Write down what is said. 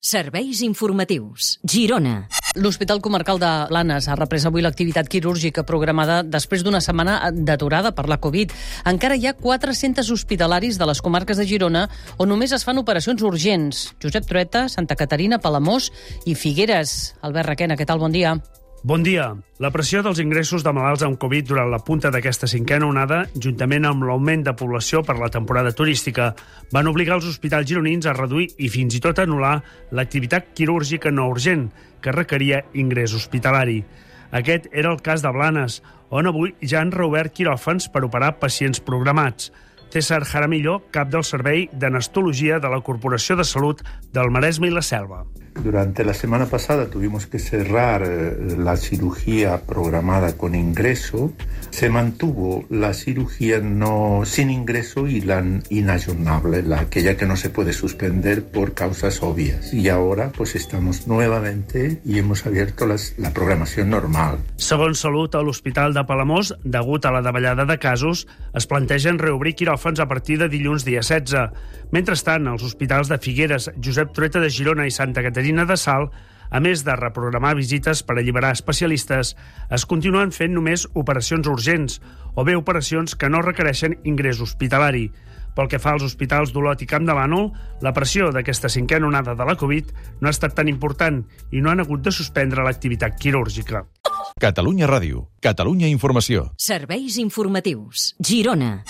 Serveis informatius. Girona. L'Hospital Comarcal de Blanes ha reprès avui l'activitat quirúrgica programada després d'una setmana d'aturada per la Covid. Encara hi ha 400 hospitalaris de les comarques de Girona on només es fan operacions urgents. Josep Trueta, Santa Caterina, Palamós i Figueres. Albert Requena, què tal? Bon dia. Bon dia. La pressió dels ingressos de malalts amb Covid durant la punta d'aquesta cinquena onada, juntament amb l'augment de població per la temporada turística, van obligar els hospitals gironins a reduir i fins i tot anul·lar l'activitat quirúrgica no urgent, que requeria ingrés hospitalari. Aquest era el cas de Blanes, on avui ja han reobert quiròfans per operar pacients programats. César Jaramillo, cap del Servei d'Anestologia de la Corporació de Salut del Maresme i la Selva. Durante la semana pasada tuvimos que cerrar eh, la cirugía programada con ingreso. Se mantuvo la cirugía no sin ingreso y la inayornable, la aquella que no se puede suspender por causas obvias. Y ahora pues estamos nuevamente y hemos abierto las, la programación normal. Segons Salut, a l'Hospital de Palamós, degut a la davallada de casos, es plantegen reobrir quiròfans a partir de dilluns dia 16. Mentrestant, els hospitals de Figueres, Josep Trueta de Girona i Santa Caterina Caterina de Sal, a més de reprogramar visites per alliberar especialistes, es continuen fent només operacions urgents o bé operacions que no requereixen ingrés hospitalari. Pel que fa als hospitals d'Olot i Camp de Bànol, la pressió d'aquesta cinquena onada de la Covid no ha estat tan important i no han hagut de suspendre l'activitat quirúrgica. Catalunya Ràdio. Catalunya Informació. Serveis informatius. Girona.